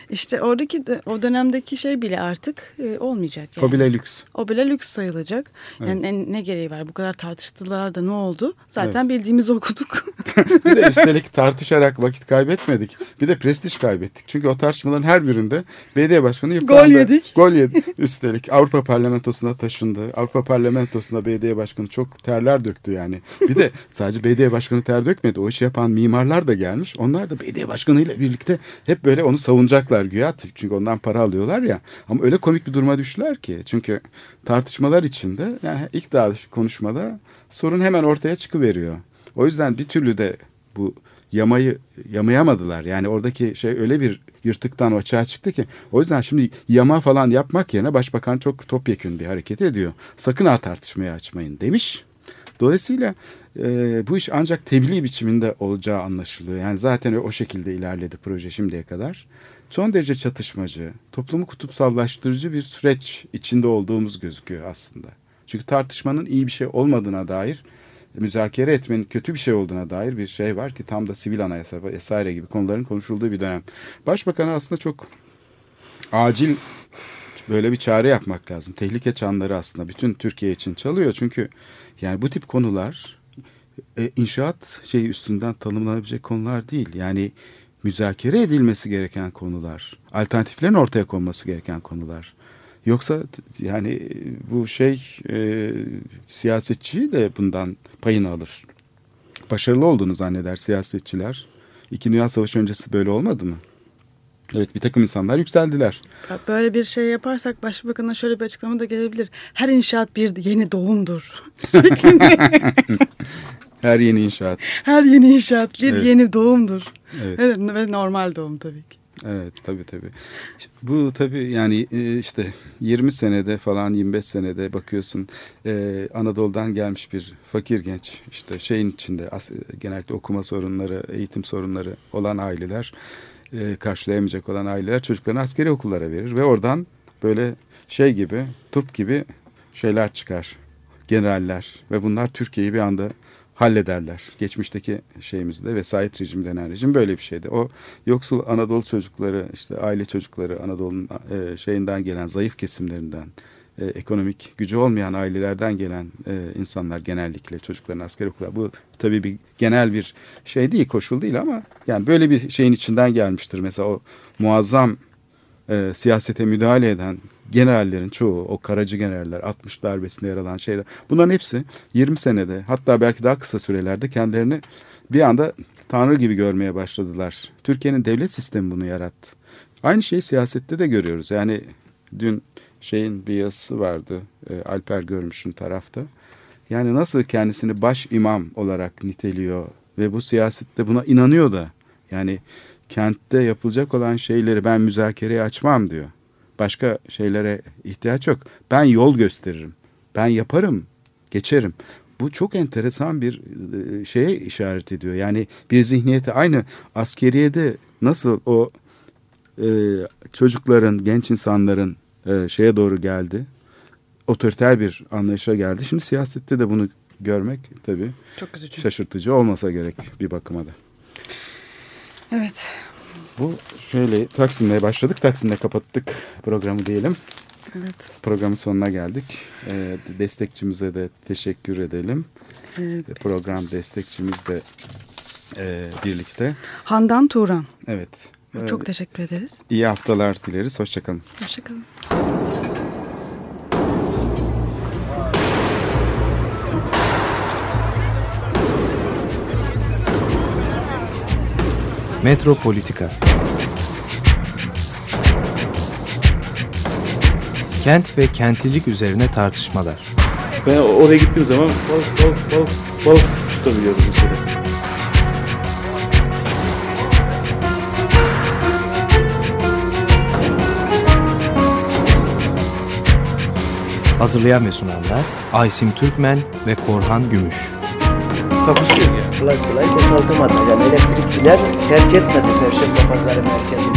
İşte oradaki de, o dönemdeki şey bile artık e, olmayacak. Yani. O bile lüks. O bile lüks sayılacak. Yani en- ne gereği var? Bu kadar tartıştılar da ne oldu? Zaten Evet. bildiğimizi okuduk. (laughs) Bir de üstelik tartışarak vakit kaybetmedik. Bir de prestij kaybettik. Çünkü o tartışmaların her birinde belediye başkanı yıprandı. Gol yedik. Gol yedi. Üstelik Avrupa Parlamentosu'na taşındı. Avrupa Parlamentosu'nda belediye başkanı çok terler döktü yani. Bir de sadece belediye başkanı ter dökmedi. O işi yapan mimarlar da gelmiş. Onlar da belediye başkanıyla birlikte hep böyle onu savunacaklar güya. Çünkü ondan para alıyorlar ya. Ama öyle komik bir duruma düştüler ki. Çünkü tartışmalar içinde yani ilk daha konuşmada sorun hemen ortaya çıkıveriyor. O yüzden bir türlü de bu yamayı yamayamadılar. Yani oradaki şey öyle bir yırtıktan açığa çıktı ki. O yüzden şimdi yama falan yapmak yerine başbakan çok topyekün bir hareket ediyor. Sakın ha tartışmaya açmayın demiş. Dolayısıyla e, bu iş ancak tebliğ biçiminde olacağı anlaşılıyor. Yani zaten o şekilde ilerledi proje şimdiye kadar. Son derece çatışmacı, toplumu kutupsallaştırıcı bir süreç içinde olduğumuz gözüküyor aslında. Çünkü tartışmanın iyi bir şey olmadığına dair müzakere etmenin kötü bir şey olduğuna dair bir şey var ki tam da sivil anayasa vesaire gibi konuların konuşulduğu bir dönem. Başbakanı aslında çok acil böyle bir çare yapmak lazım. Tehlike çanları aslında bütün Türkiye için çalıyor. Çünkü yani bu tip konular e, inşaat şeyi üstünden tanımlanabilecek konular değil. Yani müzakere edilmesi gereken konular. Alternatiflerin ortaya konması gereken konular. Yoksa yani e, bu şey e, siyasetçi de bundan payını alır. Başarılı olduğunu zanneder siyasetçiler. İki Dünya Savaşı öncesi böyle olmadı mı? Evet bir takım insanlar yükseldiler. Böyle bir şey yaparsak başbakan'a şöyle bir açıklama da gelebilir. Her inşaat bir yeni doğumdur. (laughs) (laughs) (laughs) Her yeni inşaat. Her yeni inşaat bir Evet. yeni doğumdur. Evet. Evet. Ve normal doğum tabii ki. Evet tabii tabii. Bu tabii yani e, işte 20 senede falan 25 senede bakıyorsun e, Anadolu'dan gelmiş bir fakir genç işte şeyin içinde genellikle okuma sorunları, eğitim sorunları olan aileler e, karşılayamayacak olan aileler çocuklarını askeri okullara verir ve oradan böyle şey gibi turp gibi şeyler çıkar generaller ve bunlar Türkiye'yi bir anda hallederler. Geçmişteki şeyimizde vesayet rejim denen rejim böyle bir şeydi. O yoksul Anadolu çocukları işte aile çocukları Anadolu'nun e, şeyinden gelen zayıf kesimlerinden e, ekonomik gücü olmayan ailelerden gelen e, insanlar genellikle çocukların asker okula. Bu tabii bir genel bir şey değil koşul değil ama yani böyle bir şeyin içinden gelmiştir. Mesela o muazzam e, siyasete müdahale eden generallerin çoğu o karacı generaller 60 darbesinde yer alan şeyler bunların hepsi 20 senede hatta belki daha kısa sürelerde kendilerini bir anda tanrı gibi görmeye başladılar. Türkiye'nin devlet sistemi bunu yarattı. Aynı şeyi siyasette de görüyoruz. Yani dün şeyin bir yazısı vardı e, Alper Görmüş'ün tarafta. Yani nasıl kendisini baş imam olarak niteliyor ve bu siyasette buna inanıyor da yani kentte yapılacak olan şeyleri ben müzakereye açmam diyor. Başka şeylere ihtiyaç yok. Ben yol gösteririm. Ben yaparım, geçerim. Bu çok enteresan bir e, şeye işaret ediyor. Yani bir zihniyeti aynı askeriyede nasıl o e, çocukların, genç insanların e, şeye doğru geldi. Otoriter bir anlayışa geldi. Şimdi siyasette de bunu görmek tabii çok üzücü. şaşırtıcı olmasa gerek bir bakıma da. Evet. Bu şöyle Taksim'de başladık. Taksim'de kapattık programı diyelim. Evet. Programın sonuna geldik. Ee, destekçimize de teşekkür edelim. Evet. Program destekçimiz de e, birlikte. Handan Turan. Evet. Çok teşekkür ederiz. İyi haftalar dileriz. Hoşçakalın. Hoşçakalın. Metropolitika Kent ve kentlilik üzerine tartışmalar. Ben oraya gittiğim zaman balık balık balık balık tutabiliyorum mesela. Hazırlayan ve sunanlar Aysim Türkmen ve Korhan Gümüş. Takusuyor yani. Kolay kolay boşaltamadı. Yani elektrikçiler terk etmedi Perşembe Pazarı merkezini.